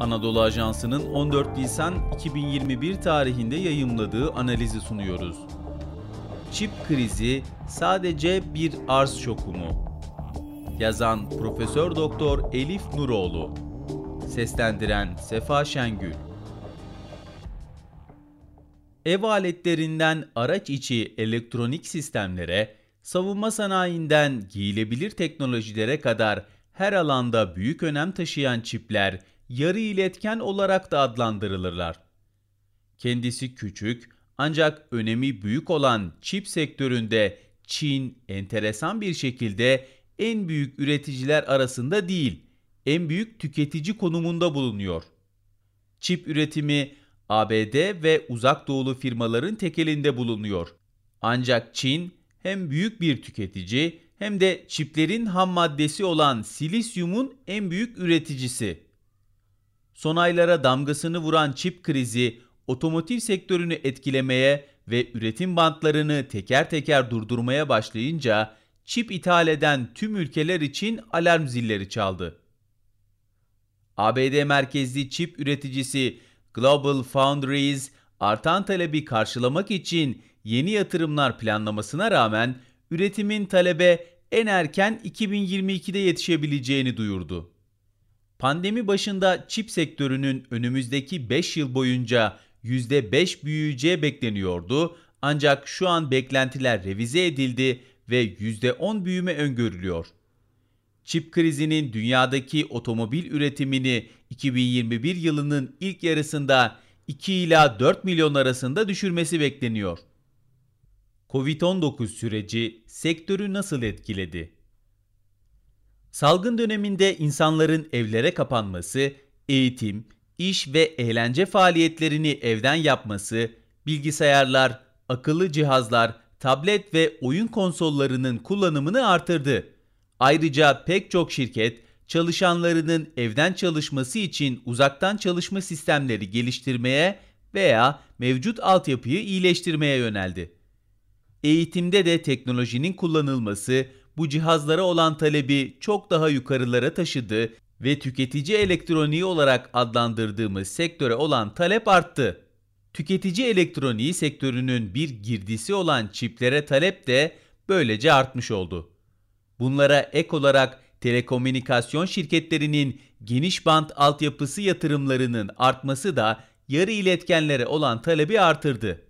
Anadolu Ajansı'nın 14 Nisan 2021 tarihinde yayımladığı analizi sunuyoruz. Çip krizi sadece bir arz şoku mu? Yazan Profesör Doktor Elif Nuroğlu. Seslendiren Sefa Şengül. Ev aletlerinden araç içi elektronik sistemlere, savunma sanayinden giyilebilir teknolojilere kadar her alanda büyük önem taşıyan çipler yarı iletken olarak da adlandırılırlar. Kendisi küçük ancak önemi büyük olan çip sektöründe Çin enteresan bir şekilde en büyük üreticiler arasında değil, en büyük tüketici konumunda bulunuyor. Çip üretimi ABD ve uzak doğulu firmaların tekelinde bulunuyor. Ancak Çin hem büyük bir tüketici hem de çiplerin ham maddesi olan silisyumun en büyük üreticisi. Son aylara damgasını vuran çip krizi otomotiv sektörünü etkilemeye ve üretim bantlarını teker teker durdurmaya başlayınca çip ithal eden tüm ülkeler için alarm zilleri çaldı. ABD merkezli çip üreticisi Global Foundries artan talebi karşılamak için yeni yatırımlar planlamasına rağmen üretimin talebe en erken 2022'de yetişebileceğini duyurdu. Pandemi başında çip sektörünün önümüzdeki 5 yıl boyunca %5 büyüyeceği bekleniyordu ancak şu an beklentiler revize edildi ve %10 büyüme öngörülüyor. Çip krizinin dünyadaki otomobil üretimini 2021 yılının ilk yarısında 2 ila 4 milyon arasında düşürmesi bekleniyor. Covid-19 süreci sektörü nasıl etkiledi? Salgın döneminde insanların evlere kapanması, eğitim, iş ve eğlence faaliyetlerini evden yapması, bilgisayarlar, akıllı cihazlar, tablet ve oyun konsollarının kullanımını artırdı. Ayrıca pek çok şirket çalışanlarının evden çalışması için uzaktan çalışma sistemleri geliştirmeye veya mevcut altyapıyı iyileştirmeye yöneldi. Eğitimde de teknolojinin kullanılması bu cihazlara olan talebi çok daha yukarılara taşıdı ve tüketici elektroniği olarak adlandırdığımız sektöre olan talep arttı. Tüketici elektroniği sektörünün bir girdisi olan çiplere talep de böylece artmış oldu. Bunlara ek olarak telekomünikasyon şirketlerinin geniş bant altyapısı yatırımlarının artması da yarı iletkenlere olan talebi artırdı.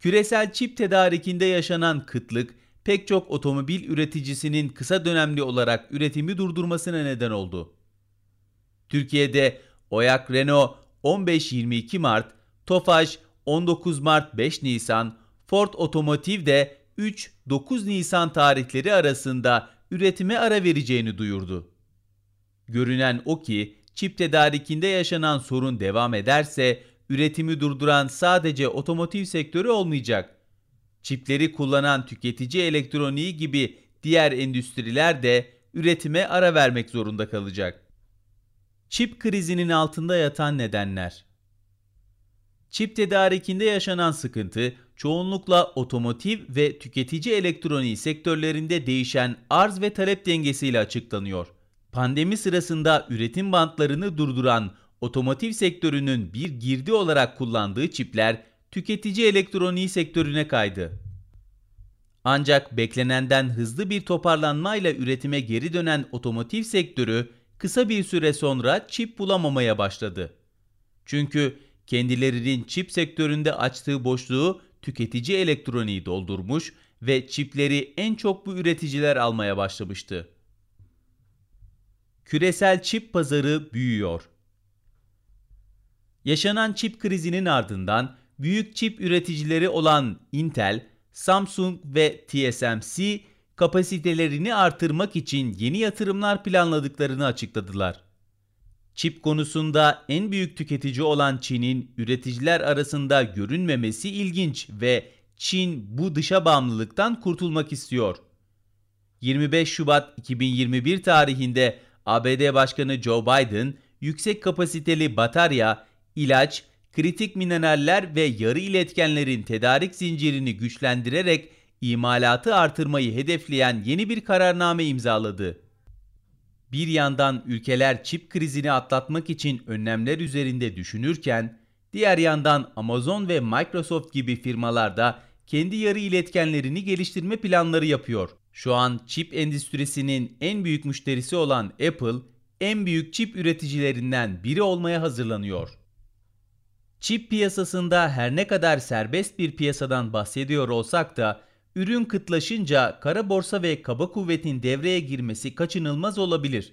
Küresel çip tedarikinde yaşanan kıtlık pek çok otomobil üreticisinin kısa dönemli olarak üretimi durdurmasına neden oldu. Türkiye'de Oyak Renault 15-22 Mart, Tofaş 19 Mart 5 Nisan, Ford Otomotiv de 3-9 Nisan tarihleri arasında üretime ara vereceğini duyurdu. Görünen o ki çip tedarikinde yaşanan sorun devam ederse üretimi durduran sadece otomotiv sektörü olmayacak. Çipleri kullanan tüketici elektroniği gibi diğer endüstriler de üretime ara vermek zorunda kalacak. Çip krizinin altında yatan nedenler Çip tedarikinde yaşanan sıkıntı çoğunlukla otomotiv ve tüketici elektroniği sektörlerinde değişen arz ve talep dengesiyle açıklanıyor. Pandemi sırasında üretim bantlarını durduran otomotiv sektörünün bir girdi olarak kullandığı çipler tüketici elektroniği sektörüne kaydı. Ancak beklenenden hızlı bir toparlanmayla üretime geri dönen otomotiv sektörü kısa bir süre sonra çip bulamamaya başladı. Çünkü kendilerinin çip sektöründe açtığı boşluğu tüketici elektroniği doldurmuş ve çipleri en çok bu üreticiler almaya başlamıştı. Küresel çip pazarı büyüyor. Yaşanan çip krizinin ardından büyük çip üreticileri olan Intel, Samsung ve TSMC kapasitelerini artırmak için yeni yatırımlar planladıklarını açıkladılar. Çip konusunda en büyük tüketici olan Çin'in üreticiler arasında görünmemesi ilginç ve Çin bu dışa bağımlılıktan kurtulmak istiyor. 25 Şubat 2021 tarihinde ABD Başkanı Joe Biden yüksek kapasiteli batarya, ilaç, kritik mineraller ve yarı iletkenlerin tedarik zincirini güçlendirerek imalatı artırmayı hedefleyen yeni bir kararname imzaladı. Bir yandan ülkeler çip krizini atlatmak için önlemler üzerinde düşünürken, diğer yandan Amazon ve Microsoft gibi firmalar da kendi yarı iletkenlerini geliştirme planları yapıyor. Şu an çip endüstrisinin en büyük müşterisi olan Apple, en büyük çip üreticilerinden biri olmaya hazırlanıyor. Çip piyasasında her ne kadar serbest bir piyasadan bahsediyor olsak da ürün kıtlaşınca kara borsa ve kaba kuvvetin devreye girmesi kaçınılmaz olabilir.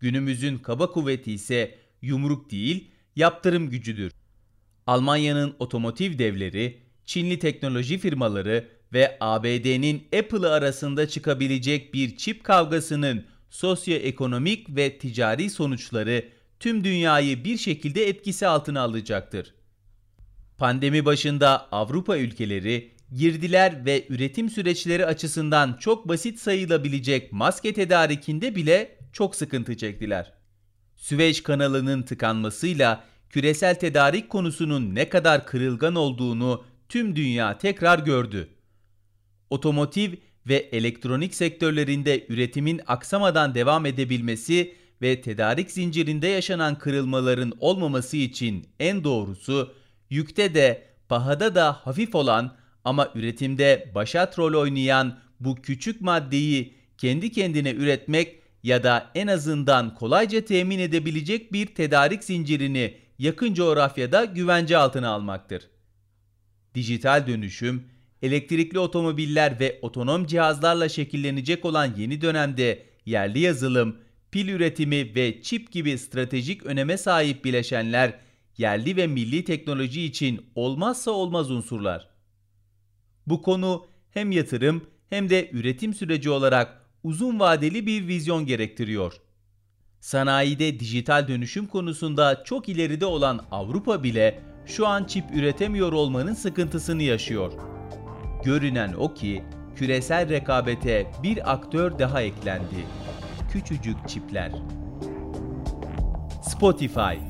Günümüzün kaba kuvveti ise yumruk değil, yaptırım gücüdür. Almanya'nın otomotiv devleri, Çinli teknoloji firmaları ve ABD'nin Apple'ı arasında çıkabilecek bir çip kavgasının sosyoekonomik ve ticari sonuçları tüm dünyayı bir şekilde etkisi altına alacaktır. Pandemi başında Avrupa ülkeleri girdiler ve üretim süreçleri açısından çok basit sayılabilecek maske tedarikinde bile çok sıkıntı çektiler. Süveyş kanalının tıkanmasıyla küresel tedarik konusunun ne kadar kırılgan olduğunu tüm dünya tekrar gördü. Otomotiv ve elektronik sektörlerinde üretimin aksamadan devam edebilmesi ve tedarik zincirinde yaşanan kırılmaların olmaması için en doğrusu yükte de pahada da hafif olan ama üretimde başat rol oynayan bu küçük maddeyi kendi kendine üretmek ya da en azından kolayca temin edebilecek bir tedarik zincirini yakın coğrafyada güvence altına almaktır. Dijital dönüşüm, elektrikli otomobiller ve otonom cihazlarla şekillenecek olan yeni dönemde yerli yazılım, pil üretimi ve çip gibi stratejik öneme sahip bileşenler yerli ve milli teknoloji için olmazsa olmaz unsurlar. Bu konu hem yatırım hem de üretim süreci olarak uzun vadeli bir vizyon gerektiriyor. Sanayide dijital dönüşüm konusunda çok ileride olan Avrupa bile şu an çip üretemiyor olmanın sıkıntısını yaşıyor. Görünen o ki küresel rekabete bir aktör daha eklendi. Küçücük çipler. Spotify,